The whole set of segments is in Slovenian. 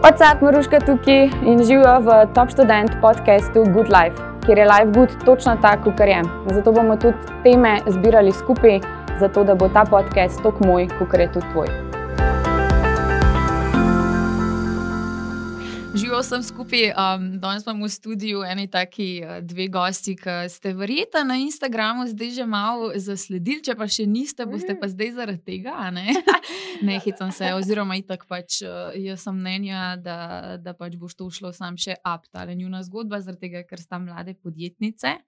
WhatsApp, Maruška tukaj in živijo v Top Student podkastu Good Life, kjer je Life Good točno tako, kot je. Zato bomo tudi teme zbirali skupaj, zato da bo ta podcast tako moj, kot je tudi tvoj. Živijo sem skupaj, um, danes pa v studiu eni taki uh, dve gosti, ki ste verjeta na Instagramu zdaj že malo zasledili, če pa še niste, boste pa zdaj zaradi tega, ne, ne hicam se. Oziroma, itak pač uh, jaz sem mnenja, da, da pač bo to šlo sam še up, ta njuna zgodba, zaradi tega, ker sta mlade podjetnice.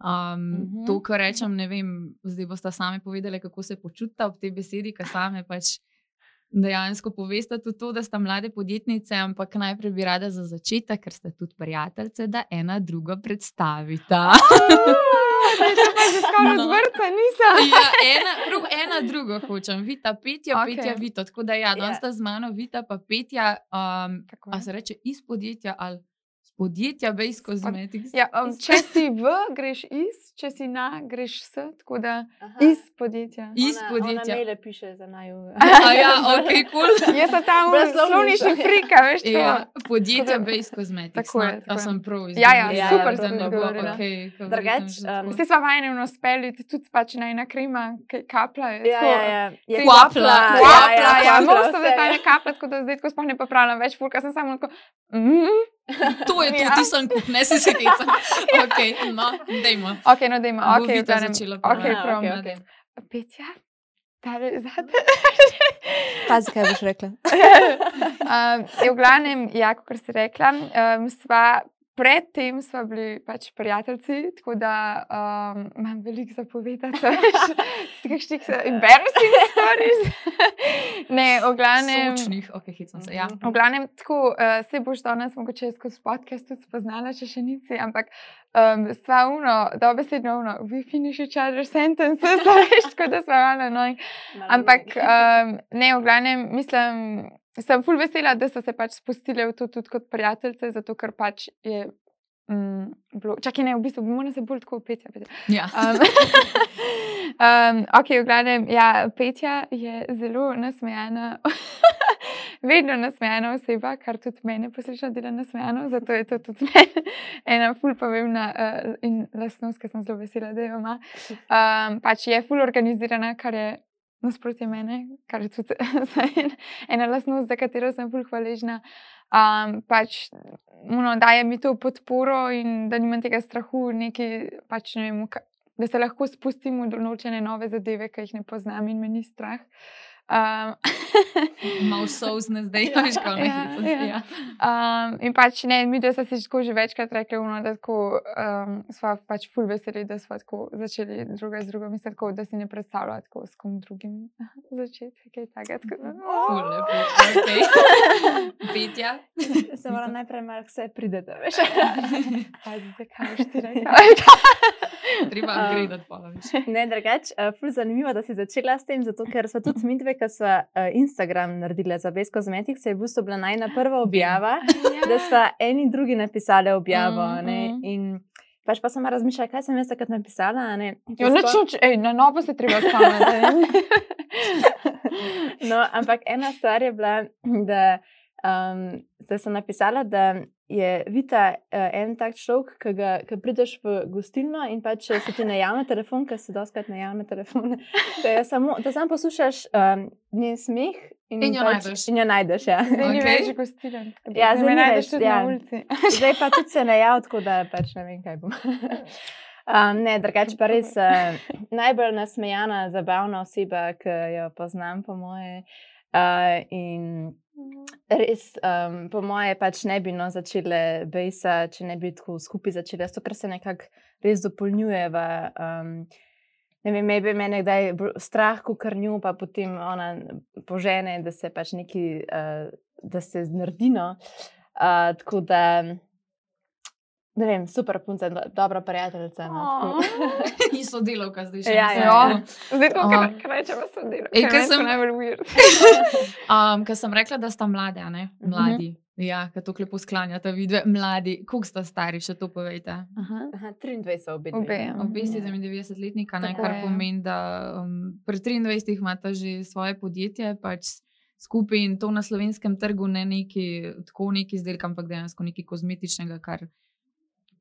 Um, uh -huh. To, kar rečem, ne vem, zdaj boste sami povedali, kako se počutite ob tej besedi, ki same pač dejansko poveste tudi to, da ste mlade podjetnice, ampak najprej bi rada za začetek, ker ste tudi prijateljice, da ena drugo predstavite. Skoro no. vrca nisem. Ja, ena, prav, ena drugo hočem, vita, petja, okay. petja, vita. Tako da ja, danes yeah. sta z mano, vita pa petja. Um, a se reče iz podjetja ali podjetja Base Cosmetics. Ja, um, če si v, greš iz, če si na, greš s, tako da Aha. iz podjetja. Iz ona, podjetja. Ona piše za naj. ja, ok, cool. Jaz sem tam v slovnični frika, veš. Ja, podjetja Base Cosmetics. Tako je. No, sem prav izdelal. Ja, ja, ja, super sem govorila. Drugač. Vsi smo vajeni v nospeli, tudi pač na ena krema, kapla. Ja, ja, ja. Kvapla. Kvapla, ja. Moram se zdaj ta kapla, tako da zdaj, ko sploh ne popravljam več, fulka sem samo tako. Mm, to je to, ja. ti sem kup, ne si se kica. Ok, no, dajmo. Ok, no, dajmo. Ok, da ne začela. Ok, prav. Okay, okay. Petja? Tale zate. Pazi, kaj boš rekla. um, v glavnem, ja, kot si rekla, um, sva predtem smo bili pač prijatelji, tako da um, imam veliko za povedati. Nekaj embarrassing stories. ne, v glavnem. Učnih, ok, hitro se. Ja. V glavnem, tako uh, se boš danes mogoče skozi podcast tudi spoznala, če še nisi, ampak um, sva uno, dobesedno uno, we finish each other sentences, veš, tako da sva malo noj. Ampak um, ne, v glavnem, mislim sem ful vesela, da so se pač spustili v to tudi kot prijateljice, zato ker pač je. Mm, Čakaj, ne, v bistvu bomo se bolj tako petja. Ja. Um, um, ok, v glavnem, ja, petja je zelo nasmejana. Vedno nasmejana oseba, kar tudi mene posluša, da je nasmejana, zato je to tudi ena ful pomembna uh, in lasnost, ki sem zelo vesela, da jo ima. Um, pač je ful organizirana, kar je nasprotje mene, kar je tudi ena lasnost, za katero sem bolj hvaležna. Um, pač, uno, daje mi to podporo in da nimam tega strahu, nekaj, pač, ne vem, da se lahko spustim v določene nove zadeve, ki jih ne poznam in me ni strah. Um, Malo sozne zdaj, ja, veš, kako ja, ja. ja. um, In pač ne, mi, da smo si že večkrat rekli, uno, da tako, um, smo pač ful veseli, da smo tako začeli druga z drugo, mislim, tako, da si ne predstavlja tako s kom drugim začeti, kaj takega. Ful, lepo, ok. Petja. Se mora najprej malo vse pridete, veš. Pazi, zakaj boš ti rekla. Treba gledati pa več. Ne, drugač, uh, ful zanimivo, da si začela s tem, zato ker so tudi smidve, ko smo uh, Instagram naredili za Base Cosmetics, je v bistvu bila najna prva objava, ja. da so eni drugi napisali objavo. Mm -hmm. In pač pa sem razmišljala, kaj sem jaz takrat napisala. Jo, no, čuč, ej, na novo se treba spomniti. no, ampak ena stvar je bila, da, um, da sem napisala, da je Vita uh, en tak človek, ki, ki prideš v gostilno in pa če se ti javlja telefon, ker se doskrat javlja telefon, da samo poslušaš um, njen smeh. In, in jo pač, najdeš. In jo najdeš, ja. Zdaj okay. ni več gostiln. Ja, zdaj ne najdeš tudi ja. na ulici. zdaj pa tudi se ne javlja, tako da pač ne vem, kaj bom. Um, ne, drugače pa res uh, najbolj nasmejana, zabavna oseba, ki jo poznam, po moje. Uh, in Res, um, po moje, pač ne bi no začele bejsa, če ne bi tako skupaj začele, zato ker se nekako res dopolnjujeva. Um, ne vem, me je kdaj strah, ko krnju, pa potem ona požene, da se pač neki, uh, da se znrdino. Uh, tako da. Ne vem, super punca, do, dobra prijateljica. No, In sodelovka zdaj še. Ja, ja, ja. Zdaj to, kar rečemo, sodelovka. Kaj sem najbolj uvir. um, ker sem rekla, da sta mlade, ne? Mhm. Mladi. Uh -huh. Ja, ki to lepo sklanjata, vidve, mladi. Koliko sta stari, še to povejte? Aha. Aha, 23 so obe. Obe, ja. obe 97 letnika, ne, kar pomeni, da um, pri 23 imata že svoje podjetje. Pač skupaj in to na slovenskem trgu ne neki tako neki izdelek, ampak dejansko nekaj kozmetičnega, kar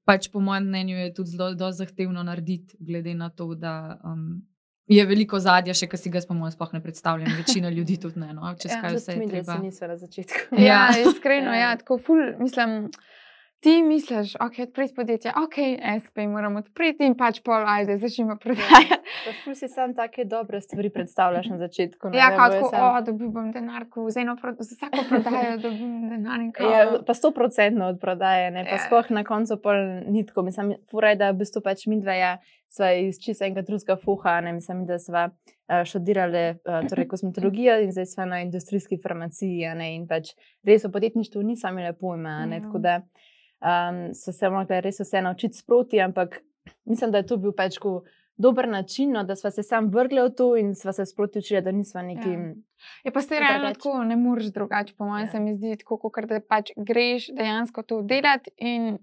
pač po mojem mnenju je tudi zelo, zelo zahtevno narediti, glede na to, da um, je veliko zadja, še kar si ga spomnim, sploh ne predstavljam. Večina ljudi tudi ne, no, čez Ja, kaj tudi vse je treba. si nisva na začetku. Ja, Ja. iskreno, ja, tako ful, mislim. Ti misliš, ok, odpreti podjetje, ok, SP moramo odpreti in pač pol, ajde, začnimo prodajati. Pa ful si sam take dobre stvari predstavljaš na začetku. Ja, da tako, sam- o, dobil bom denar, eno, pro- za vsako prodajo dobim denar. Ja, pa sto procentno od prodaje, ne? pa Ja. sploh na koncu pol nitko. Mislim, fura je, da v bistvu pač mi dva ja, sva iz čisto enega drugega fuha, ne mislim, da sva uh, študirali uh, torej kozmetologijo in zdaj sva na industrijski farmaciji, ne in pač res o podjetništvu nisem imela pojma, ne, Ja. tako da um, so se morali res vse naučiti sproti, ampak mislim, da je to bil pač ko dober način, no, da sva se sam vrgli v to in sva se sproti učili, da nisva neki. Ja. Je pa se realno tako, ne moreš drugače, po mojem, Ja. se mi zdi tako, kot da pač greš dejansko to delati in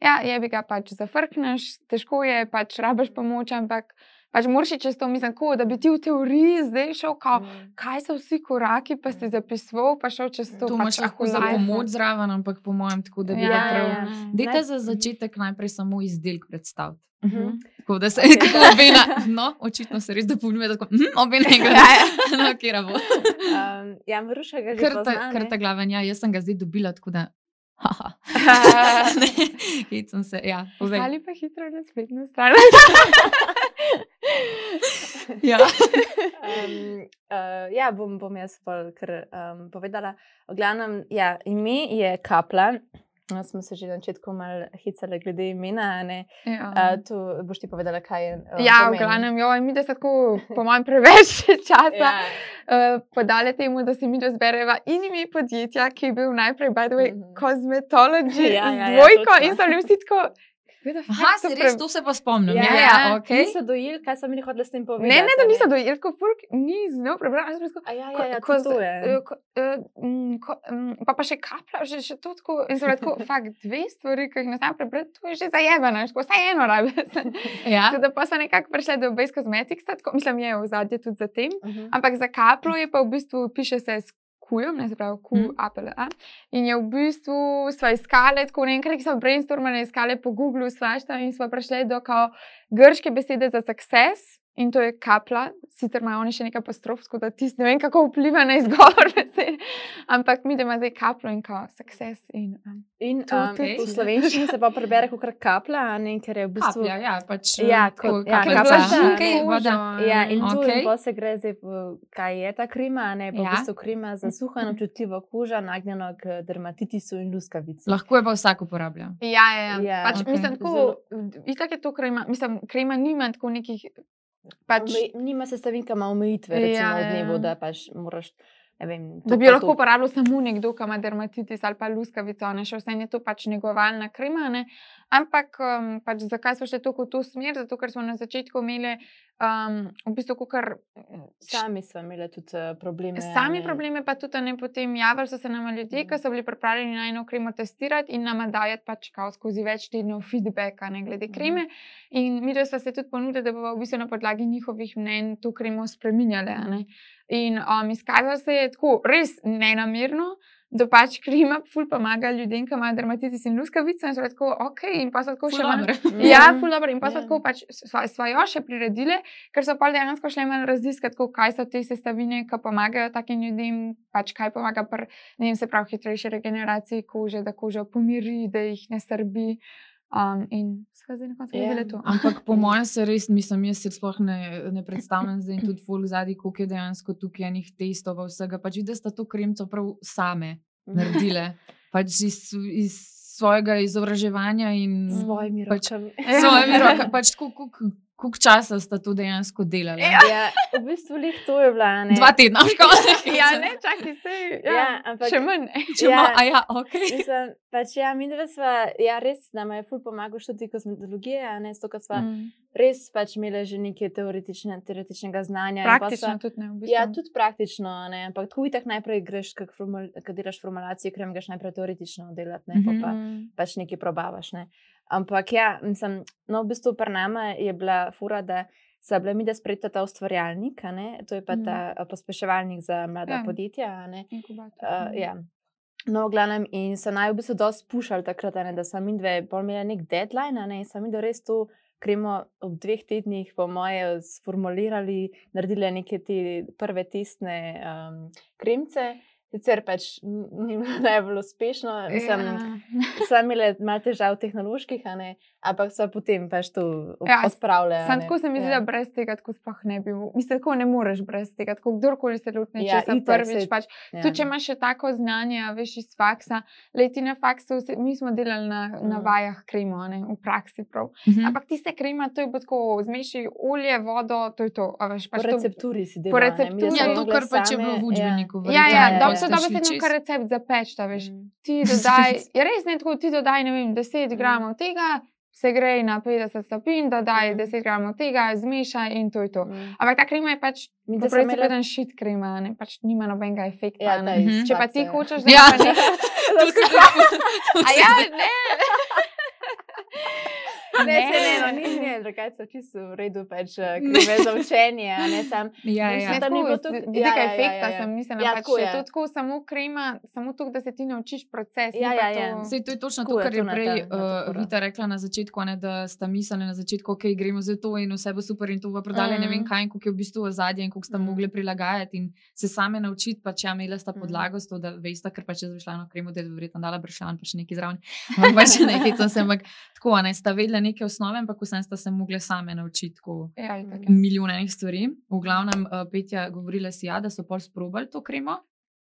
ja, je bi ga pač zafrkneš, težko je, pač rabiš pomoč, ampak pač moraš čez to, mislim, tako, da bi ti v teoriji zdaj šel, kao, Mm. kaj so vsi koraki, pa si zapisoval, pa šel čez to. To pač imaš lahko za pomoč zraven, ampak po mojem, tako da bi Ja, ga Ja, prav. ja. Dajte za začetek najprej samo izdelek predstaviti. Mhm. Tako da se Okej. tako obena, no, očitno se res dopolnjuje, tako hm, obena Ja, igra. no, kjer bo. Um, ja, Maruša ga že Kar ta, pozna, kar ne? ta glaven, ja, jaz sem ga zdaj dobila, tako da. Haha. Ne, Hecam se, ja, povej. Ali pa hitro na spletno stran. Ja. Um, uh, ja, bom, bom jaz pol kar um, povedala. V glavnem, ja, ime je Kapla. No, smo se že na začetku malo hicali glede imena. a ne. ja. Uh, tu boš ti povedala, kaj je. Uh, Ja, v pomeni. glavnem, joj, mi da se tako, po mojem, preveč časa Ja. uh, podali temu, da se mi razbereva in ime podjetja, ki je bil najprej, by the way, Mhm. Cosmetology, Ja, z ja, ja, dvojko točno. in so bili vsi tako. "Who the fuck Aha, so si pre- res, to se pa spomnim. Ja, Ja, ja, ja, ok. Niso dojeli, kaj sem jih hotel s tem povedati. Ne, ne, da a niso dojeli, kot furk, ni znal prebrati. jaz sem A ja, ko- ja, ja, ko to, to je. eh, ko- eh, mm, ko- mm, Pa pa še kapla, že, še to tako. In sem tako, fakt, dve stvari, ki jih ne znam prebrati, to je že zajebano, tako vsaj eno rabi. Ja. Tako da pa so nekako prišli do Base Cosmetics, tako, mislim, je v zadnje tudi za tem. Mhm. Ampak za kaplo je pa v bistvu, piše se kujem, ne se pravi, Q, Mhm. Apple. A? In je v bistvu, sva iskali, tako nekaj, ki so brainstormali, iskali po Googlu, svašta in sva prišli do grške besede za success. In to je kapla, sicer imajo oni še nekaj apostrof, tako da tisti ne vem, kako vpliva na izgovor. Ampak mi, da ima zdaj kaplo in kao success. In, um, In To um, tudi v cilj. slovenščini se pa prebere kot kapla, ne, ker je v bistvu. Kaplja, ja, pač. Ja, eh, kot- ja, Okej, ne. voda. Ja, in tu okay. pa se gre zdaj, v- kaj je ta krima, a ne pa ja. v Ja. bistvu krima za suho in občutljivo kožo, nagnjeno k dermatitisu in luskavici. Lahko je pa vsak uporablja. ja, ja, ja. Ja, pač, okej. Mislim, tako, itak je to krema, mislim, krema nima tako nekih. Pač, Ome- Nima sestavin, ki ima omejitve, recimo Ja, v ja. dnevu, da pač moraš. Vem, Da to bi pa jo lahko to. uporabljal samo nekdo, ki ima dermatitis ali pa luskavico, ne še vse je to pač negovalna krema. Ne? Ampak um, pač zakaj smo šli tako v to smer? Zato, ker smo na začetku imeli um, v bistvu kar. Sami smo imeli tudi eh, probleme. Sami ne. probleme, pa tudi ne potem javljali so se nam ljudje, ki so bili pripravljeni na eno kremo testirati in nam dajati pač kao skozi več tednov feedbacka ne, glede kreme. In mi smo se tudi ponudili, da bomo v bistvu na podlagi njihovih mnenj to kremo spremenjali. In um, izkazalo se je tako res nenamerno. Da pač krema ful pomaga ljudem, ki imajo dermatitis in luskavico, in so tako, ok, in pa so tako še malo. Ja, Mhm. ful dobro. In pa so Ja. tako pač sva, sva jo še priredili, ker so pa dejansko šle malo raziskati, kaj so te sestavine, ki pomagajo takim ljudem, pač kaj pomaga pri, ne vem, se pravi, hitrejši regeneraciji kože, da koža pomiri, da jih ne srbi. Um, in zdaj na koncu Ja. videli to. Ampak po mojem se res, mislim, jaz si sploh ne, ne predstavljam zdaj in tudi folk zadnji, koliko je dejansko tukaj enih testov, vsega. Pač vidi, da sta to kremco prav same naredile. Pač iz, iz svojega izobraževanja in svojimi pač, rokami. s svojimi rokami. Pač koliko koliko časa sta to dejansko delali? Ja. Ja, v bistvu lih to je bila. ne. Dva tedna, škoda. Ja, ne, čakaj, se. Ja, Ja, ampak- še manj. ne. Če Ja. a ja, ok. Mislim, pač ja, mi dve sva, ja, res nam je ful pomagal študij kozmetologije, a ne, ker sva mm. Mm. res pač imeli že nekaj teoretične, teoretičnega znanja. in pa Praktično sva- tudi ne. V bistvu. Ja, tudi praktično, a ne, ampak tako itak najprej greš, ko delaš formulacijo, krem greš najprej teoretično delati, ne, Mhm. pa, pa Mm. pač nekaj probavaš. Ne. Ampak ja, mislim, no, v bistvu pri nama je bila fura, da so bile mi, da sprejeta ta ustvarjalnik, to je pa Mhm. ta a, pospeševalnik za mlada Ja. podjetja. Uh, ja. No, v glavnem, in so naj v bistvu dosti spuščali takrat, ne, da sem in dve, pol imela nek deadline, ne, in sem in res to kremo ob dveh tednih, po moje, sformulirali, naredili neke te prve testne um, kremce. Sicer pač ni bilo najbolj uspešno, sem, Ja. sem imela malo težav tehnoloških, a ne, ampak so potem pač to Ja, odpravljali. a Sam tako se mi zdi, Ja. da brez tega tako sploh ne bi. Mislim, tako ne moreš brez tega. Tako kdorkoli se lotne Ja, česa prvič. saj- Pač, Ja. Tudi če imaš še tako znanje, a veš iz faksa. Leti na faksu, se- mi smo delali na, na Mm. vajah kremo, a ne, v praksi prav. Mhm. Ampak tiste krema, to je tako, zmeši olje, vodo, to je to. a Veš, Po pač to, recepturi si po delala. recepturi. Ja, to, kar pač je bilo v učbeniku. ja, ja, ja, dobro, ja. To ste dobro se kar recept zapeč, ta veš. Mm. Ti dodaj, je res ne tako, ti dodaj, ne vem, 10 Mm. gramov tega, se gre na 50 stopinj, dodaj Mm. 10 gramov tega, zmešaj in to je to. Mm. Ampak ta krema je pač, Mi, po da sem pravici imela- povedan, šit krema, ne, pač nima nobenega efekta. Ja, ne. Mhm. Če pa ti faksa, ja. hočeš, da Ja. nek... To si to A si ja, zdaj- ne. Ne, ne, no, ni ne, drugače so čisto v redu, pač eh, kreme za učenje, a ne sam. Ja, Mislim, ja. da ni bilo toliko- ja, ja, ja, efekta ja, ja. sem mislila, Ja, pač je je. to tako samo krema, samo to, da se ti naučiš proces. Ja, pa ja, to- ja. Sej, to je točno Tako to, je kar to je na prej ta- to uh, fora. Vita rekla na začetku, ne, da sta mislili na začetku, ok, gremo za to in vse bo super in to bo prodali, mm. ne vem kaj, in koliko je v bistvu ozadje in koliko sta mm. mogli prilagajati in se same naučiti, pa če imela sta Mhm. podlago, to, da veste, ker pa če zvišla eno kremo, da je verjetno dala bršljan, pa še nekaj zraven. Ampak pač ne hecam se, ampak tako, ne, sta vedela neke osnove, ampak vsem sta se mogli same naučiti Ja, itak. milijon enih stvari. V glavnem, uh, Petja, govorila si, ja, da so pol sprobali to kremo,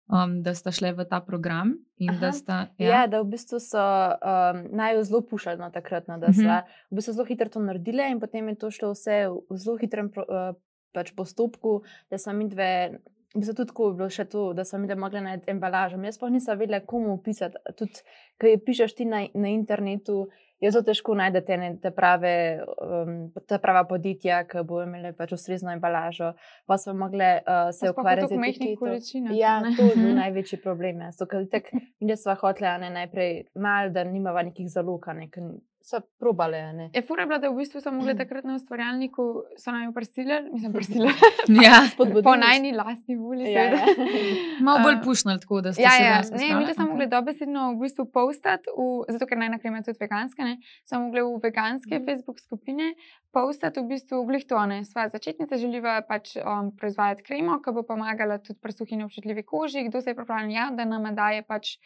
um, da sta šle v ta program in Aha. da sta. Ja. ja, da v bistvu so um, naj jo zelo pušali, no, takrat, no, da so Mhm. v bistvu zelo hitro to naredile, in potem je to šlo vse v zelo hitrem pro, uh, pač postopku, da so mi dve. V bistvu tudi tako je bilo še to, da so mi dve mogli najti embalažo. Jaz pa nisem vedela, komu opisati. Tudi, ko je pišeš ti na, na internetu, je zelo težko najti te, te, prave, um, ta prava podjetja, ki bo imeli pač ustrezno embalažo. Pa smo mogli uh, se Pa sploh v ukvarjati tako majhnih etiketo. količinah, Ja, ne. to je bil Mhm. največji problem. Ja. Ker itak Mi, da smo hoteli, najprej malo, da nimava nekih zalog, ne, so probale. a ne. Je fura bila, da v bistvu so mogli takrat na ustvarjalniku, so nam jo prsilili, mislim, prsilili. Ja. Spodbudili po so- najni lastni volji. Ja, ja. Malo bolj Uh, pušnali tako, da ste Ja, se ja, ne, mi da smo Okej. mogli dobesedno v bistvu postati, v, zato ker najna krema je tudi veganska, ne, smo mogli v veganske Mhm. Facebook skupine postati v bistvu glih to, ne, sva začetnica želiva pač um, proizvajati kremo, ki bo pomagala tudi pri suhi in občutljivi koži, kdo se je pripravljen javiti, da nam daje pač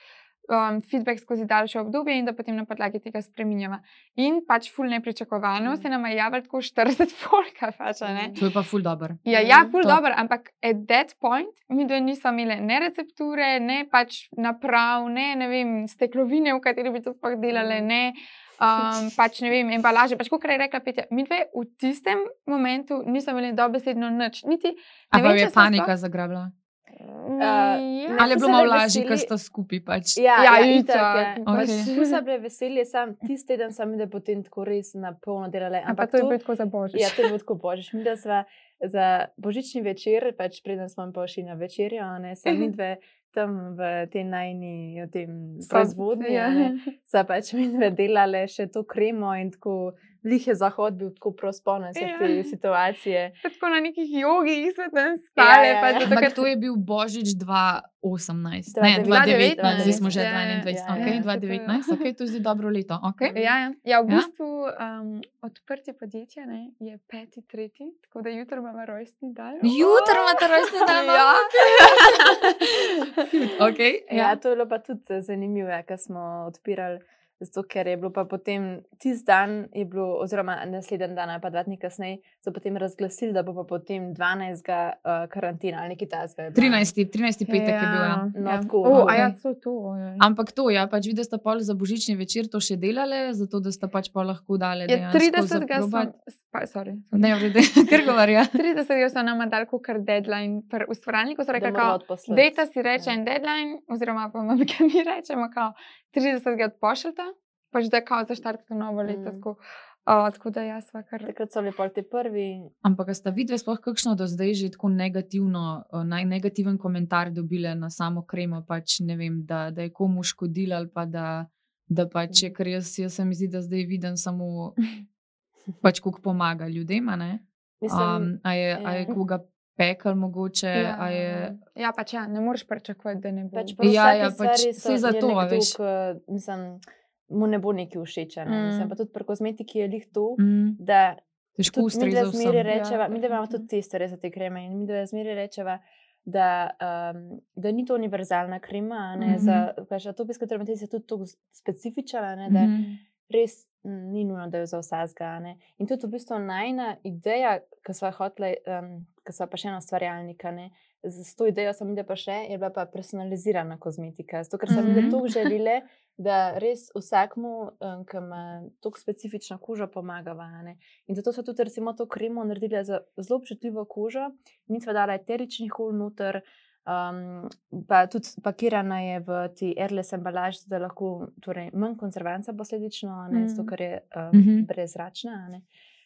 um, feedback skozi daljše obdobje in da potem na podlagi tega spreminjava. In pač ful nepričakovano Mhm. se nam je javljalo tako 40 folka, pač. To je pa ful dobr. Ja, ja, ful dobro, ampak at that point mi dve nismo imeli ne recepture, ne pač naprav, ne, ne vem, steklovine, v kateri bi to sploh delali, Mhm. ne. Um, pač ne vem, embalaže. Pač, kot je rekla Petja, mi dve v tistem momentu nismo imeli dobesedno nič. Niti, ne Ampak vem, je panika zagrabila. Uh, Ja. Ali je so bilo malo lažje, ker veseli- sta skupaj? Pač. Ja, Ja, ja, itak. Ja. okej. Pač Tu sem bila vesela, sam tisti teden sem videla potem tako res na polno delale. Ampak Ampak to je bilo tako za božič. ja, to je bilo tako božič. Mi da sva za božični večer, pač preden smo pa šli na večerjo, a ne, sem mi dve tam v tej najni, v tem proizvodnji, ja. sva pač mi dve delale še to kremo in tako. Lih je zahod bil tako prosponen se Ja. te situacije. Tako na nekih jogih smo tam spali. Ja, ja, ja. zato, Ampak ker- to je bil Božič 2018, ne 2019, 2019, zdaj smo že ja, ja, 21, ja, ok, ja, saj to je- 2019, zdaj dobro leto. Okay. Ja, ja. ja, v Ja? bistvu um, odprtje podjetja ne, je peti, tretji, tako da jutro imamo rojstni dan. Jutri imate rojstni dan, Ja. okay, Ja, ja. to je bilo pa tudi eh, zanimivo, ja, ker smo odpirali. Zato, ker je bilo pa potem tisti dan, je bilo, oziroma naslednji dan, ali pa dva dni kasneje, so potem razglasili, da bo pa potem 12. Uh, karantena ali nekaj tasga. 13. 13. petek je bil. Ja. No, tako, O, no. a ja, so to. ojoj. Ampak to, ja, pač videl sta pol za božični večer to še delali, zato da sta pač pa lahko dale. Je dejansko 30. zaprobat. Smo, pa, sorry, sorry. Ne, v redu, ker govorja. 30. so nam dali kar deadline, pri ustvarjalniku so Da rekli, moramo kao, odposlati. dejta si reče Ja. en deadline, oziroma pa kaj mi rečemo, kao, 30. odpošljata, pač da kao zaštartite novo leto. Mm. Tako, uh, tako da jaz sva kar. Takrat so bili pol ti prvi. Ampak sta vidve sploh kakšno do zdaj že tako negativno, eh, naj negativen komentar dobile na samo kremo, pač ne vem, da, da je komu škodila ali pa da, da pač je, ker jaz, jaz se mi zdi, da zdaj vidim samo pač, kako pomaga ljudem, a ne? Mislim, Um, a je, a je ja. koga pekel mogoče? Ja, a je, ja, pač ja, ne moreš pričakovati, da ne bo. Pač Ja, ja, pač stvari saj so- zato, je a nekdo, veš. ki, mislim, mu ne bo neki všeč. Ne? Mm. Mislim, pa tudi pri kozmetiki je lih to, mm, da težko tudi mi zmeri vsem. rečeva, Ja, mi imamo tudi teste za te kreme in mi zmeri rečeva, da, um, da ni to univerzalna krema, a ne, Mhm. za pač atopijska dermatitis je tudi tako specifična, a ne, da Mhm. res mm, ni nujno, da je za vsakega. a ne. In tudi v bistvu najna ideja, ki smo hoteli, um, ki smo pa še ena ustvarjalnika. ne, Z to idejo sem videla pa še, je bila pa personalizirana kozmetika. Zato, ker sem Mhm. videla to želele, da res vsakmu, um, ki ima tako specifično kožo, pomagava. ne. In zato so tudi recimo to kremo naredili za zelo občutljivo kožo, nismo dali eteričnih olj noter. Um, pa tudi pakirana je v ti airless embalaži, da lahko torej, manj konzervanca posledično, ne, zato Mm. ker je um, Mhm. brezračna. a ne.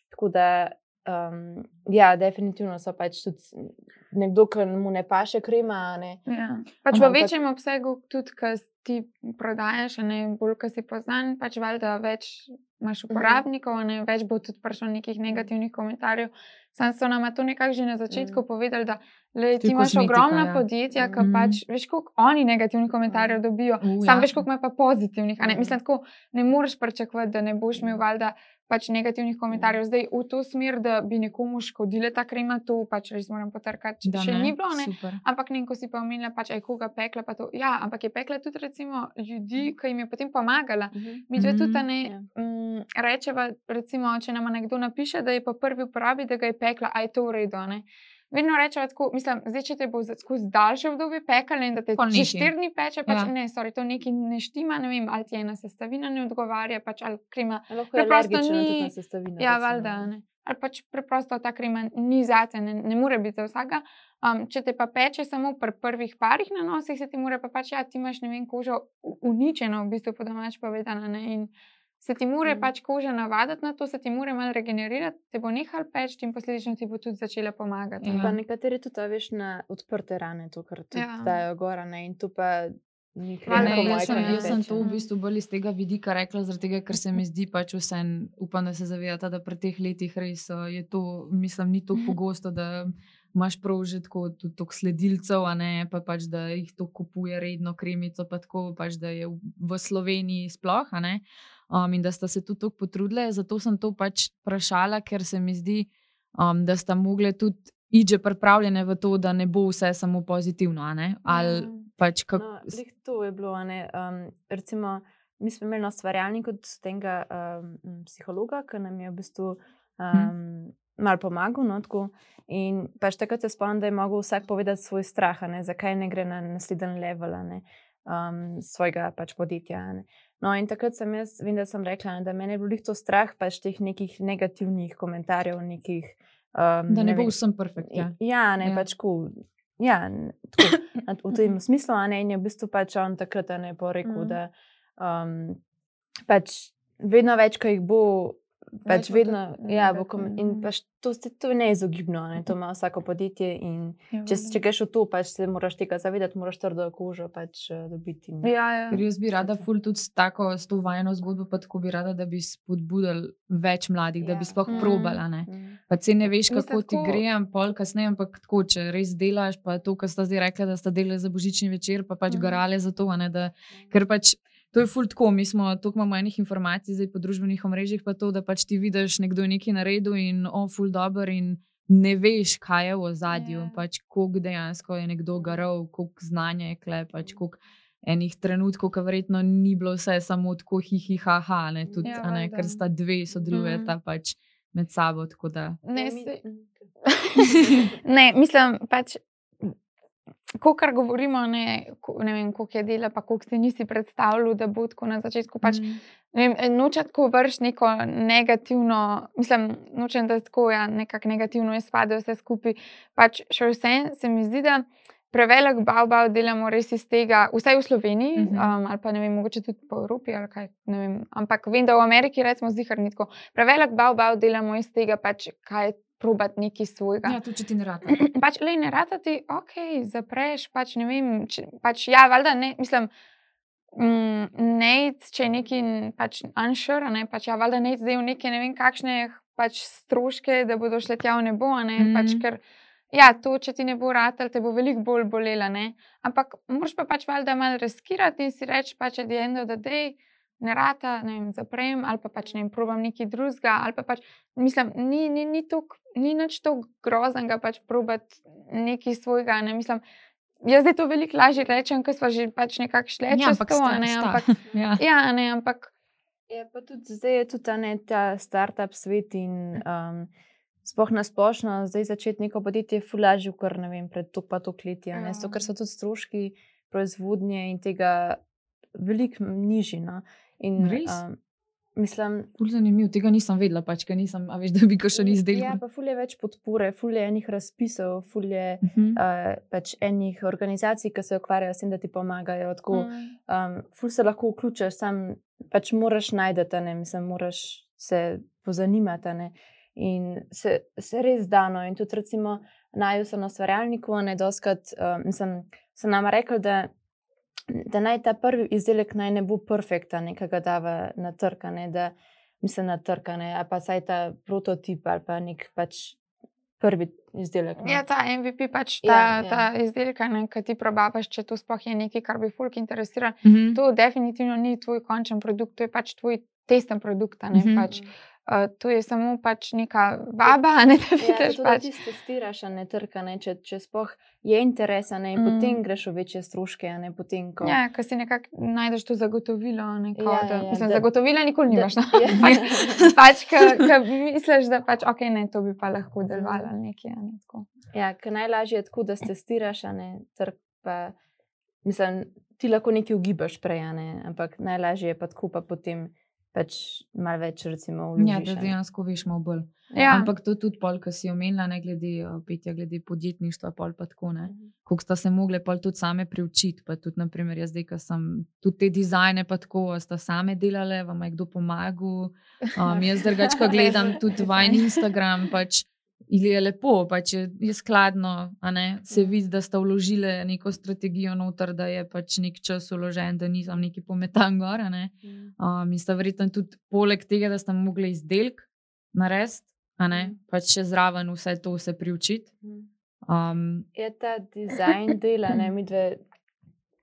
Tako da, um, ja, definitivno so pač tudi nekdo, ki mu ne paše krema. Ne, Ja. Pač v Ampak- večjem obsegu, tudi ko ti prodajaš, ne bolj, ko si poznan, pač valjda več imaš Mhm. uporabnikov, ne več bo tudi prišlo nekih negativnih komentarjev. Sam so nam to nekako že na začetku Mhm. povedali, da le, ti imaš ogromna ja. podjetja, ki Mhm. pač veš, koliko oni negativnih komentarjev dobijo. U, Sam ja. veš, koliko ima pa pozitivnih. Ne? Mislim, tako ne moreš pričakovati, da ne boš imel Mhm. valjda pač negativnih komentarjev. Zdaj v to smer, da bi nekomu škodile ta krema, to pač res moram potrkati. Da Še ne, ni bilo, ne. Super. Ampak ne, ko si pa omenila, pač je koga pekla. pa to. Ja, ampak je pekla tudi recimo ljudi, ki jim je potem pomagala. Mi dve tudi Mhm. ne Ja. mm, rečeva, recimo, če nam nekdo napiše, da je po prvi uporabi, da ga je pekla, a je to v redu. ne. Vedno rečeva tako, mislim, zdaj, če te bo skozi daljše obdobje pekala in da te že štiri dni peče, pač Ja. ne, sorry, to nekaj ne štima, ne vem, ali ti ena sestavina ne odgovarja, pač ali krema Lahko je Preprosto alergična ni- na sestavine. Ja, valjda. ne. Ali pač preprosto ta krema ni zate, ne, ne more biti za vsakega. Um, če te pa peče samo pri prvih parih na nosih, se ti mora pa pač, ja, ti imaš ne vem, kožo uničeno, v bistvu po domač povedano. Ne, in se ti mora mm. pač koža navaditi na to, se ti mora malo regenerirati, te bo nehal peč in posledično ti bo tudi začela pomagati. Ja. Pa nekateri tudi, veš, na odprte rane, to, kar tudi Ja. dajo gora, ne, in tu pa Ne, jaz, sem, jaz sem to v bistvu bolj iz tega vidika rekla, zaradi tega, ker se mi zdi pač vse, upam, da se zavedate, da pri teh letih res uh, je to, mislim, ni tako pogosto, da imaš prav že tako tudi toliko sledilcev, a ne pa pač, da jih to kupuje redno kremico, pa tako pač, da je v, v Sloveniji sploh, a ne. Um, in da sta se tudi tako potrudile, zato sem to pač vprašala, ker se mi zdi, um, da sta mogle tudi iže pripravljene v to, da ne bo vse samo pozitivno, a ne. Ali Ja. pač kako. No, glih to je bilo. um, recimo, mi smo imeli na ustvarjalniku od tega um, psihologa, ki nam je v bistvu um, malo pomagal. No, tako. in pač takrat se spomnim, da je mogel vsak povedati svoj strah, ne, zakaj ne gre na naslednji level ne, um, svojega pač podjetja. Ne. No, in takrat sem jaz, vem, da sem rekla, ne, da me je bilo to strah pač teh nekih negativnih komentarjev, nekih. Um, Da ne bo vem, vsem perfekt. Ja. Ja, ne, Ja. pač ko. Ja, tako, v tem smislu, a ne, in je v bistvu pač on takrat ne porekel, Mhm. mm. da um, pač vedno več, ko jih bo, pač bo vedno, tudi ja, bo kom, in negativno. pač to, se- to je neizogibno, a ne, to ima vsako podjetje in Ja, če, če greš v to, pač se moraš tega zavedati, moraš trdo kožo pač eh, dobiti. in- Ja, ja. Ker jaz bi rada, ful tudi s tako, s to vajeno zgodbo, pa tako bi rada, da bi spodbudili več mladih, da Ja. bi sploh Mhm. mm. probala. Ne? Mm. Pa se ne veš, Mislim, kako ti tako- gre, pol kasneje, ampak tako, če res delaš, pa to, kar sta zdaj rekla, da sta delali za božični večer, pa pač Mhm. mm. garale za to, a ne, da, ker pač. To je ful tako, mi smo tukaj imamo enih informacij zdaj po družbenih omrežjih, pa to, da pač ti vidiš, nekdo nekaj naredil in o, ful dobr in ne veš, kaj je v ozadju, Ja. pač koliko dejansko je nekdo garal, koliko znanja je kle, pač koliko enih trenutkov, ki verjetno ni bilo vse samo tako hihi, haha, ne, tudi, Ja, a ne, ker sta dve sodelujeta pač med sabo. tako da- Ne, Ja, mi- se, mm. ne, mislim, pač, ko kar govorimo, ne, ne vem, koliko je dela, pa koliko si nisi predstavljal, da bo tako na začetku. Pač, Mm. ne vem, noče tako vrš neko negativno, mislim, nočem, da tako ja, nekako negativno izpade vse skupaj. Pač še vse se mi zdi, da prevelik bav delamo res iz tega, vsaj v Sloveniji, uh Mhm. -huh. um, ali pa ne vem, mogoče tudi po Evropi ali kaj. Vem, ampak vem, da v Ameriki recimo zihar ni tako. Prevelik bav delamo iz tega, pač, kaj je probati nekaj svojega. Ja, tudi če ti ne rata. pač, le ne rata ti, ok, zapreš, pač ne vem, če, pač ja, valjda ne, mislim. Mm, ne, če je neki pač unsure, ne, pač ja, valjda ne zdaj v neke ne vem kakšne pač stroške, da bodo šle tja v nebo. Mm Mhm. pač, ker, ja, to, če ti ne bo ratelj, te bo veliko bolj bolela. Ne? Ampak moraš pa pač valjda malo riskirati in si reči, pač at the end of the day. Ne rata, ne vem, zaprem ali pa pač ne vem, probam nekaj drugega. ali pa Pač, mislim, ni, ni, ni, tuk, ni nič tako groznega, pač probati nekaj svojega. Ne? Mislim, jaz zdaj to veliko lažje rečem, ker smo že pač nekako šli Ja, čez to. sta- Ne? sta. Ampak, Ja. ja, ne, ampak Je pa tudi zdaj je tudi ta, ne, ta startup svet in um, sploh na splošno, zdaj začeti neko podjetje, fulaži, kar ne vem, pred to pa to leti. Ja. Ja. Ker so tudi stroški proizvodnje in tega veliko nižji. No. In, Res? um, mislim, Ful zanimiv, tega nisem vedela, pač, ker nisem, a veš, da bi še ni Ja, pa ful je več podpore, ful je enih razpisov, ful je Mhm. uh, pač enih organizacij, ki se ukvarjajo s tem, da ti pomagajo. Tako, mm, um, ful se lahko vključiš, sam pač moraš najti, ne, mislim, moraš se pozanimati. Ne. In se, se res dano. In tudi, recimo, naju so na stvarjalniku, ne doskrat, um, mislim, so nam rekli, da, da naj ta prvi izdelek naj ne bo perfekten, ki ga dava na trg, a ne, da mislim na trg, a ne, ali pa saj ta prototip ali pa nek pač prvi izdelek. no. Ja, ta MVP, pač Ja, ta, ja. ta izdelek, ki ti probabaš, če to sploh je nekaj, kar bi folk interesiral. Mhm. To definitivno ni tvoj končen produkt, to je pač tvoj testen produkt. a ne, Mhm. Pač, uh, to je samo pač neka vaba, ne, da Ja, vidiš. da pač. ti testiraš, ne trka, ne, če, če sploh je interes, ne, in Mm. potem greš v večje stroške, ne potem, ko. Ja, ker si nekako najdeš to zagotovilo. Neko, Ja, ja, da, ja, ja, mislim, da- zagotovila nikoli da- nimaš. No? ja. pač, ker misliš, da pač, okay, ne, to bi pa lahko delovalo ali nekaj. a Ne, tako. Ja, ker najlažje je tako, da testiraš, ne trg. Pa, mislim, ti lahko nekaj ugibaš prej, ne, ampak najlažje je pa tako, pa potem pač malo več, recimo, vložiš. Ja, a da dejansko veš malo bolj. Ja. Ampak to tudi pol, ki si omenila, ne glede uh, petja, glede podjetništva, pol pa tako ne. Mhm. Kako sta se mogle pol tudi same priučiti. Pa tudi, naprimer, jaz zdaj, ki sem tudi te dizajne, pa tako, sta same delale, vam je kdo pomagal. Um, jaz drugače, ko gledam tudi vaš Instagram, pač ili je lepo, pač je, je skladno, a ne, se Mhm. vidi, da sta vložile neko strategijo noter, da je pač nek čas uložen, da nisem neki pometan gor. ne. Mhm. Um, in sta verjetno tudi poleg tega, da sta mogli izdelek narediti, ne, Mhm. pač še zraven vse to se priučiti. Mhm. Um, Je ta dizajn dela, ne, mi dve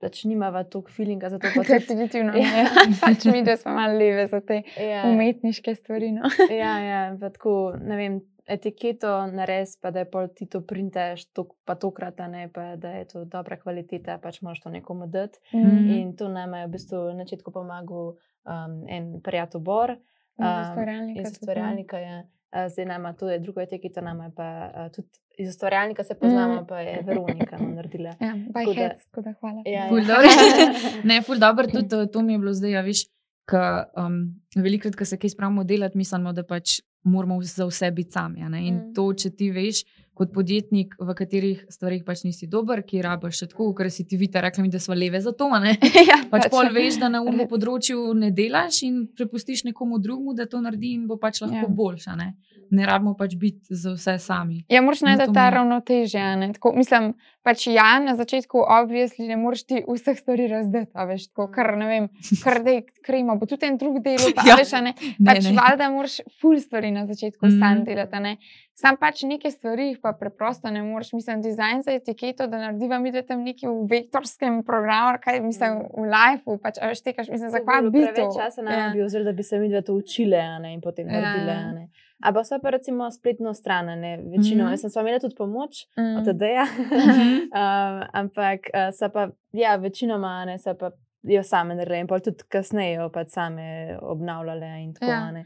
pač nimava toliko feelinga za to. pa tudi- Definitivno ne. pač mi, da smo malo leve za te Ja. umetniške stvari. No. Ja, ja, tako, ne vem, etiketo nares, pa da je pol ti to printaš, to, pa tokrat, a ne, pa da je to dobra kvaliteta, pač moraš to nekomu dati. Mhm. In to nam je v bistvu na začetku pomagal um, en prijatelj Bor. Iz um, ustvarjalnika Iz tudi, ustvarjalnika je. a, Zdaj nama to je druga etiketa, nama je pa a, tudi iz ustvarjalnika se poznamo, Mm. pa je Veronika no, naredila. Ja, Tako da- head, tako da hvala. Ja, Ful ja. ne, ful dobro, tudi uh, to mi je bilo zdaj, a veš, ka, um, velikrat, ko se kaj spravimo delati, mislimo, da pač moramo za vse biti sami. In Mm. to, če ti veš, kot podjetnik, v katerih stvarih pač nisi dober, ki rabiš še tako, ker si ti vita rekla, mi, da smo leve za to. ja, Pač pol veš, da na umu Res. področju ne delaš in prepustiš nekomu drugemu, da to naredi in bo pač lahko ja. boljša. Ne, ne rabimo pač biti za vse sami. Ja, moraš najti ta ravnotežje. a ne. Tako, mislim, pač ja, na začetku, obvisli, ne moreš ti vseh stvari razdeti. a Veš, tako, kar ne vem, kar da krema, bo tudi en drug del, pa Ja. ja. veš, a ne. Ne, Pač ne. valjda moraš ful stvari na začetku mm. sam Mhm. delati. a ne. Sam pač neke stvari jih pa preprosto ne moreš. Mislim, dizajn za etiketo, da narediva mi dve tam neki v vektorskem programu, kaj mislim v live, pač a veš, tekaš, mislim, za bi kva bi to. Preveč časa nam Ja. je bil, oziroma da bi se mi dve to učile a ne, in potem Ja. naredile. a ne. Ampak so pa recimo spletno stran, ne, večino. Mhm. Jaz sem s vami imela tudi pomoč Mm. od TD-ja. Mhm. um, ampak uh, so pa, ja, večinoma ne, so pa jo same naredile in pol tudi kasneje jo pač same obnavljale in tako. Ja. a ne.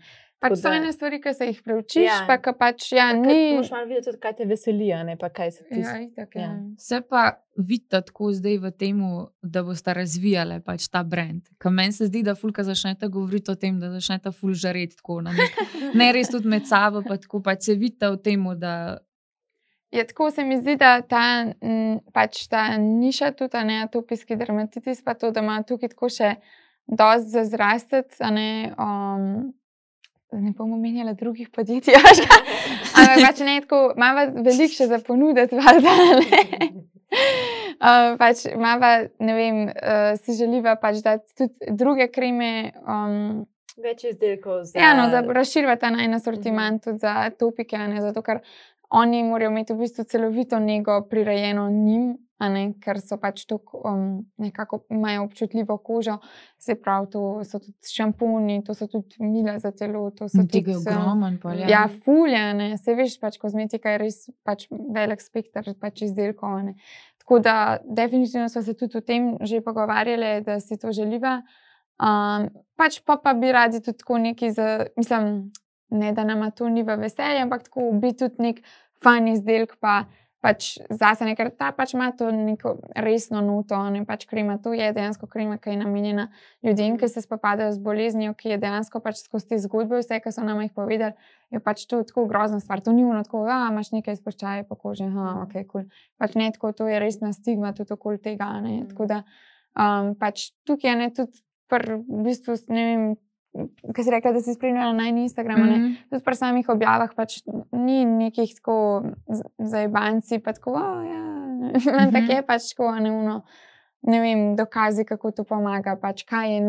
Pač so ene stvari, ki se jih preučiš, Ja. ja. pa ki pač ja, Kaj- ni. Moraš malo videti tudi, kaj te veseli, a ne pa kaj se ti Ja, itak, ja. Ja. Se pa vidite tako zdaj v tem, da boste razvijali pač ta brand. Ker meni se zdi, da fulka začnete govoriti o tem, da začnete ful žareti tako. na nek- Ne res tudi med sabo, pa tako pač se vidite v tem, da Je tako se mi zdi, da ta, m, pač ta niša, tudi a ne atopijski dermatitis, pa to, da ima tukaj tako še dosti za Ne, um, ne bom omenjala drugih podjetij, ampak pač ne tako, imamo veliko še za ponuditi, valjda. Uh, pač imava, ne vem, uh, si želiva pač dati tudi druge kreme, um, Več izdelkov za. Ja, no, da razširijo ta najna sortiment tudi za topike, ne, zato ker oni morajo imeti v bistvu celovito nego prirejeno njim, ker so pač tako um, nekako imajo občutljivo kožo, se pravi, to so tudi šampuni, to so tudi mila za telo, to so Tega je um, ogromen, pa ja. Ja, fulje, ne, se veš, pač kozmetika je res pač velik spekter pač izdelkov. Ne. Tako da, definitivno smo se tudi o tem že pogovarjali, da si to želiva. Um, pač pa, pa bi radi tudi tako neki, za, mislim, ne da nama to ni v veselje, ampak tako biti tudi nek fan izdelek, pa pač zase, ker ta pač ima to neko resno noto, ne pač krema. To je dejansko krema, ki je namenjena ljudem, ki se spopadajo z boleznijo, ki je dejansko pač skozi te zgodbe, vse, ki so nam jih povedali, je pač to tako grozna stvar. To ni uno tako, da imaš nekaj izpuščaje po koži, ha, ok, kul. Cool. Pač ne tako, to je resna stigma tudi okoli tega. a Ne? Mm. Tako da um, pač tukaj je ne tudi, pr, v bistvu, ne vem, kaj si rekla, da si spremljala na Instagramu. Mm -hmm. Tudi pri samih objavah pač ni nekih tako zajbanci, pa tako, oh, ja, ampak Mhm. je pač tako neuno. Ne vem, dokazi, kako to pomaga, pač kaj je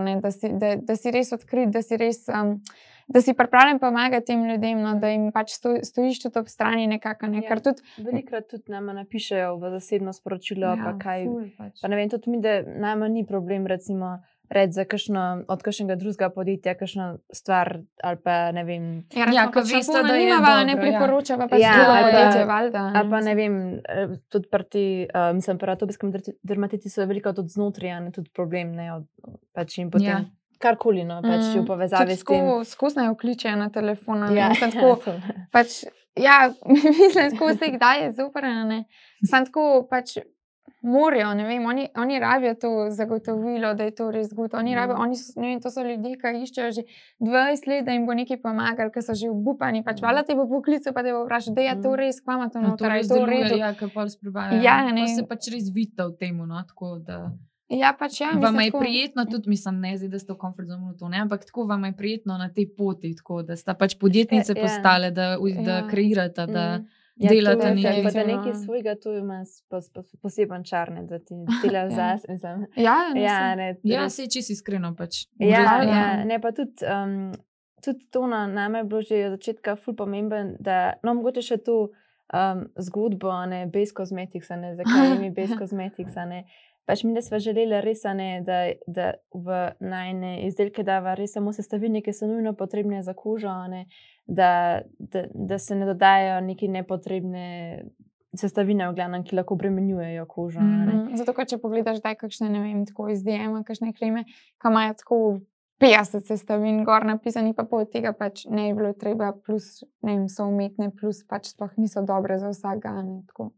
ne, da, si, da, da si res odkrit, da si res. Um, Da si pripravljen pomagati tem ljudem, no, da jim pač sto, stojiš tudi ob strani, nekako. Ne, Ja. tudi Velikrat tudi nama napišejo v zasebno sporočilo, ja, pa kaj. ful pač. Pa ne vem, tudi mi, da nama ni problem, recimo, reči za kakšno, od kakšnega drugega podjetja, kakšno stvar ali pa ne vem. Ja, Ja, recimo, ko pač veste, da je nimava, ne ja. priporočava pač Ja, drugo ali pa- podjetje, valjda. Ali pa ne vem, eh, tudi pri ti, uh, mislim, pri atopijskem dermatitisu je veliko tudi znotraj, ne tudi problem, ne, od, pač in potem. Ja. Karkoli, no, pač mm, v povezavi s tem. Skusno jo kličejo na telefon. Ja, Mislim, tako, to. pač, ja, mislim, tako se kdaj je super. a ne. Sam tako pač morajo, ne vem, oni, oni rabijo to zagotovilo, da je to res gut. Oni Mm. rabijo, oni so, vem, to so ljudje, ki iščejo že 20 let, da jim bo nekaj pomagali, ker so že obupani. Pač, Mm. Hvala ti bo poklical, pa te bo vprašal, da je to Mm. res, kva ima to No, noter, je res to redu. ja, kaj pa sprebaja. Ja, ne. Pa se pač res vidite v tem, no, tako da. Ja, pač ja. Vam je tako- prijetno, tudi mislim, ne zdaj, da ste v komfortzonu to, ne, ampak tako vam je prijetno na tej poti, tako da sta pač podjetnice Ja, ja. postale, da, da Ja. kreirate, da Mm. Ja, delate je, nekaj. pa Da nekaj svojega tu ima s- pos- pos- poseben čar, ne, da ti delaš Ja. zase. mislim. Ja, Ja, ne, Ja, res- se čisto iskreno pač. Ja, Užasno. ja, ne pa tudi, um, tudi to na name je bilo že od začetka ful pomemben, da no, mogoče še tu um, zgodbo, ne Base Cosmetics, a ne zakaj ime Base Cosmetics, a ne. Pač mi, smo želeli res, ne, da, da v najne izdelke dava res samo sestavine, ki so nujno potrebne za kožo, ne, da, da, da se ne dodajajo neki nepotrebne sestavine, v glavnem, ki lahko obremenjujejo kožo. ne. Mhm, Zato, če pogledaš, da je kakšne, ne vem, tako iz DM, kakšne kreme, ki imajo tako 50 sestavin, gor napisani, pa pol tega pač ne bi bilo treba, plus, ne vem, so umetne, plus pač sploh niso dobre za vsakega.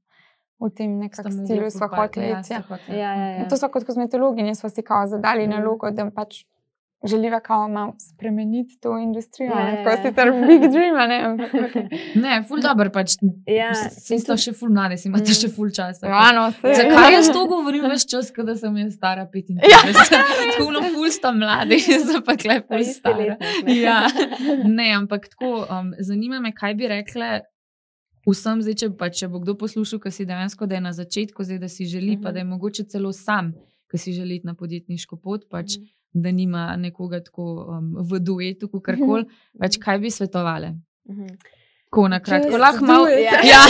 V tem mogli stilu smo hoteli. ja, iti, Ja. Ja, ja, ja. To so kot kozmetologi, ne smo si kao zadali Mm. nalogo, da pač želiva kao malo spremeniti to industrijo. Ja, Ja, ja, Tako ja. sicer big dream, a ne, ampak okej. Ne, ful dobro, pač. Ja, Si sta še ful mlade, si imate Mm. še ful časa. Ja, no, saj. Zakaj jaz to govorim več čas, kot da sem jaz stara 55? Ja, tako no, ful sta mladi, jaz pa kle Pa ful stara. Ja, ne, ampak tako, um, zanima me, kaj bi rekle vsem, zdaj, če, pa, če bo kdo poslušal, ki si dejansko, da je na začetku, zdaj, da si želi, uh -huh. pa Mhm. da je mogoče celo sam, ki si želi na podjetniško pot, pač, Mhm. da nima nekoga tako um, v duetu, kot karkoli. Pač, kaj bi svetovali? Mhm. Tako na kratko, lahko malo. Ja, Ja.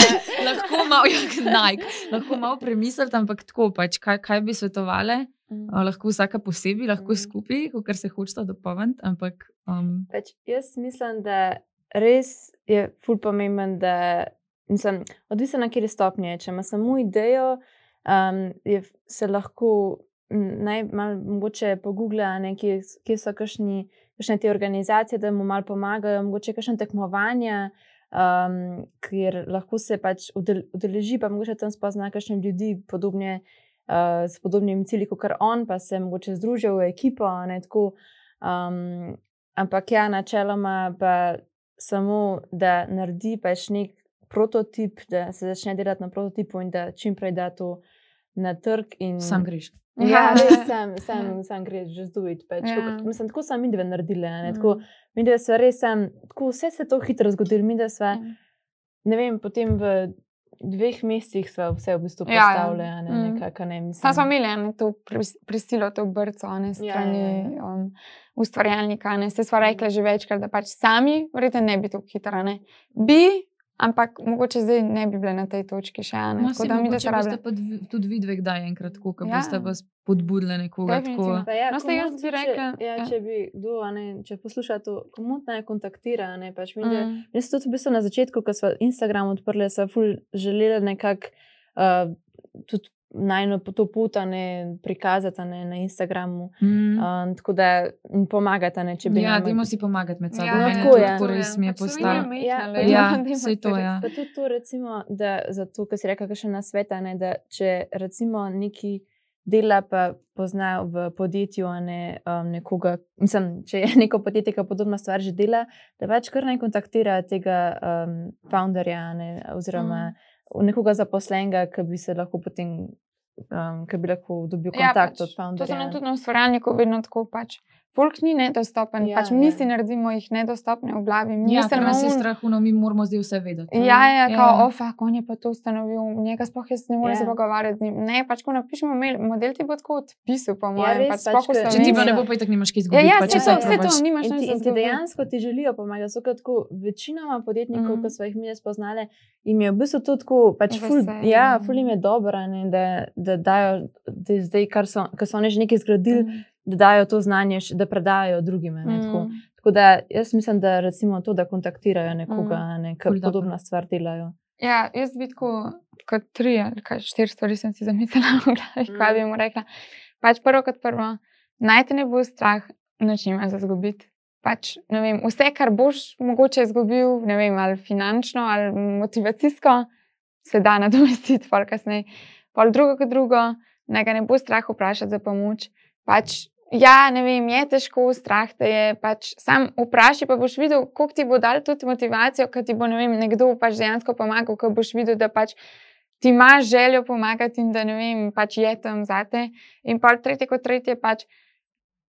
lahko malo, ja, Nike, lahko malo premislite, ampak tako, pač, kaj, kaj bi svetovali? Mm. Uh, lahko vsaka posebej, lahko Mhm. skupaj, kar se hočeta dopolniti, ampak um, Pač jaz mislim, da res je ful pomemben, da mislim, odvisno na kateri stopnji je. Če ima samo idejo, um, je, se lahko naj malo mogoče pogoogla, ne, kje, kje so kakšni, kakšne te organizacije, da mu malo pomagajo, mogoče kakšne tekmovanja. Um, kjer lahko se pač udel- udeleži, pa mogoče tam spozna kakšne ljudi, podobne, uh, s podobnimi cilji kot on, pa se mogoče združijo v ekipo. Ne, tako, um, ampak ja, načeloma pa samo, da naredi pač nek prototip, da se začne delati na prototipu in da čim prej da to na trg. In, sam greš. Ja, res sem, Ja. sem, sem greš, že zduit. Pač. Ja. Ja. Mislim, tako sem mi dve naredili. a Ne, Mm. tako, mi dve smo res, sem, tako vse se je to hitro zgodilo, mi da smo Ja. ne vem, potem v dveh mesecih smo vse v bistvu Ja, ja. postavili, ja, ne, Mm. nekako, ne mislim. Sam smo imeli eno to pris- prisilo, to brco, ne strani ja, um, ustvarjalnika. Ne. Se sva rekla že večkrat, da pač sami, verjetno ne bi tako hitro. Ne. Bi, ampak mogoče zdaj ne bi bile na tej točki še ene. No, Tako se da mi, da se boste rabi. pa dvi- tudi vidve, kdaj enkrat, ko Ja. boste vas podbudili nekoga. Tako. Pa Ja, No, saj jaz bi rekla, Če, ja, ja. če bi kdo, a ne, če posluša to, komu naj kontaktira. Ne, pač mi, mm. Mm. Jaz tudi v bistvu na začetku, ko smo Instagram odprli, sem ful želela nekako uh, tudi najno to pot a ne, prikazati a ne, na Instagramu. Mm. Um, tako da jim pomagate, ne, če bi Ja, dajmo si pomagati med sabo. Ja, no, je tako to je. tako res mi je Slovenija postalo. Ja, ja, dajmo saj se to, res- ja. Pa tudi to, recimo, da zato, ker si rekel, še na sveta, ne, da če recimo neki dela pa pozna v podjetju, a ne um, nekoga, mislim, če je neko podjetje, ki podobna stvar že dela, da pač kar naj kontaktira tega um, founderja, ne, oziroma mm. Nekoga zaposlenega, ki bi se lahko potem, um, ki bi lahko dobil Ja, kontakt pač, od To founderja. so nam tudi na ustvarjalniku vedno tako. Pač. Folk ni nedostopen, Ja, ja, pač mi ja. si naredimo jih nedostopne v glavi. Mi Ja, nas je "Un- strah, no, mi moramo zdaj vse vedeti. Ja, ja, Ja. kao, ofak, on je pa to ustanovil, njega sploh jaz ne morem Ja. se pogovarjati z njim. Ne, pač ko napišemo mail, model ti bo tako odpisal, po mojem, res, pač pač, ker- Če ti pa ne bo, pa tako nimaš kaj Ja, izgubiti. ja, pa saj če to, se vse to, probaš. nimaš In ti, in ti dejansko ti želijo pomagati. Ker tako večinoma podjetnikov, mm. ki smo jih mi spoznali, jim je v bistvu to tako, pač ful, ja, ful jim je dobro, da, da dajo, da zdaj, kar so, kar so oni že nekaj zgradili, mm. da dajo to znanje, da predajo drugim. Ne, tako. Mm. tako da jaz mislim, da recimo to, da kontaktirajo nekoga, Mm. ne, ki dobro. podobna stvar delajo. Ja, jaz bi tako, kot tri ali kaj, štiri stvari sem si zamislila glavi, kaj bi mu rekla. Pač prvo kot prvo, naj te ne bo strah, noč nima za izgubiti. Pač, ne vem, vse, kar boš mogoče izgubil, ne vem, ali finančno ali motivacijsko, se da nadomestiti, pol kasneje. Pol drugo kot drugo, naj ga ne bo strah vprašati za pomoč. Pač, ja, ne vem, je težko, strah te je. Pač, sam vprašaj, pa boš videl, koliko ti bo dal tudi motivacijo, ker ti bo ne vem, nekdo pač dejansko pomagal, ko boš videl, da pač ti imaš željo pomagati in da ne vem, pač je tam zate. In pa tretje kot tretje, pač.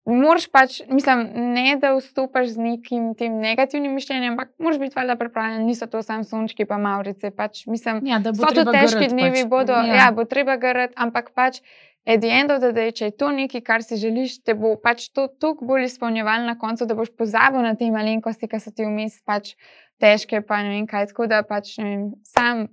Moraš pač, mislim, ne da vstopiš z nekim tem negativnim mišljenjem, ampak moraš biti valjda pripravljen, niso to samo sončki, pa maurice. Pač, mislim, Ja, da bo so to težki garati dnevi, pač. bodo, Ja. ja. ja, bo treba garati, ampak pač, at the end of the day, če je to nekaj, kar si želiš, te bo pač to toliko bolj izpolnjevalo na koncu, da boš pozabil na te malenkosti, ki so ti vmes pač težke, pa ne vem kaj. Tako da pač, ne vem, sam,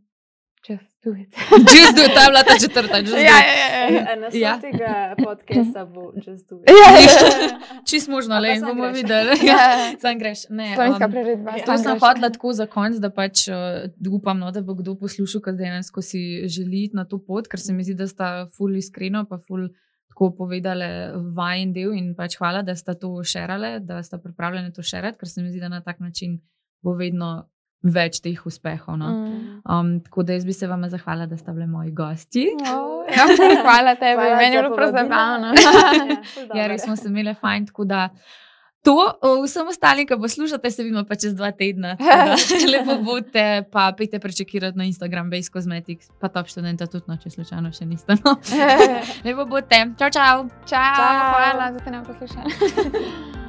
just do it. Just do it, ta je bila ta četrta. just do ja, it. ja, ja, ja. Na Ja. tega podcasta bo just do it. Ja, ja, ja. Čist možno, le bomo videli. Ja. Ja, sam greš. Ne, Slovenska um, priredba. Ja. To sam sem hotela tako za konec, da pač uh, upam, no, da bo kdo poslušal, ker dejansko si želi iti na to pot, ker se mi zdi, da sta ful iskreno, pa ful tako povedali vajen del in pač hvala, da sta to šerale, da sta pripravljeni to šerati, ker se mi zdi, da na tak način bo vedno več teh uspehov. No. Mm. Um, tako da jaz bi se vama zahvala, da ste bili moji gosti. Oh, ja, hvala tebi, Hvala meni je za bilo prav zabavno. Ja, Ja, res smo se imeli fajn. tako da To, vsem ostalim, ki poslušate, se vidimo pa čez dva tedna. Lepo bodite, pa pejte prečekirati na Instagram, Base Cosmetics, pa top študenta tudi, no, če slučajno še niste. No. Lepo bodite. Čau, čau. Čau, Čau. hvala, da ste nam poslušali.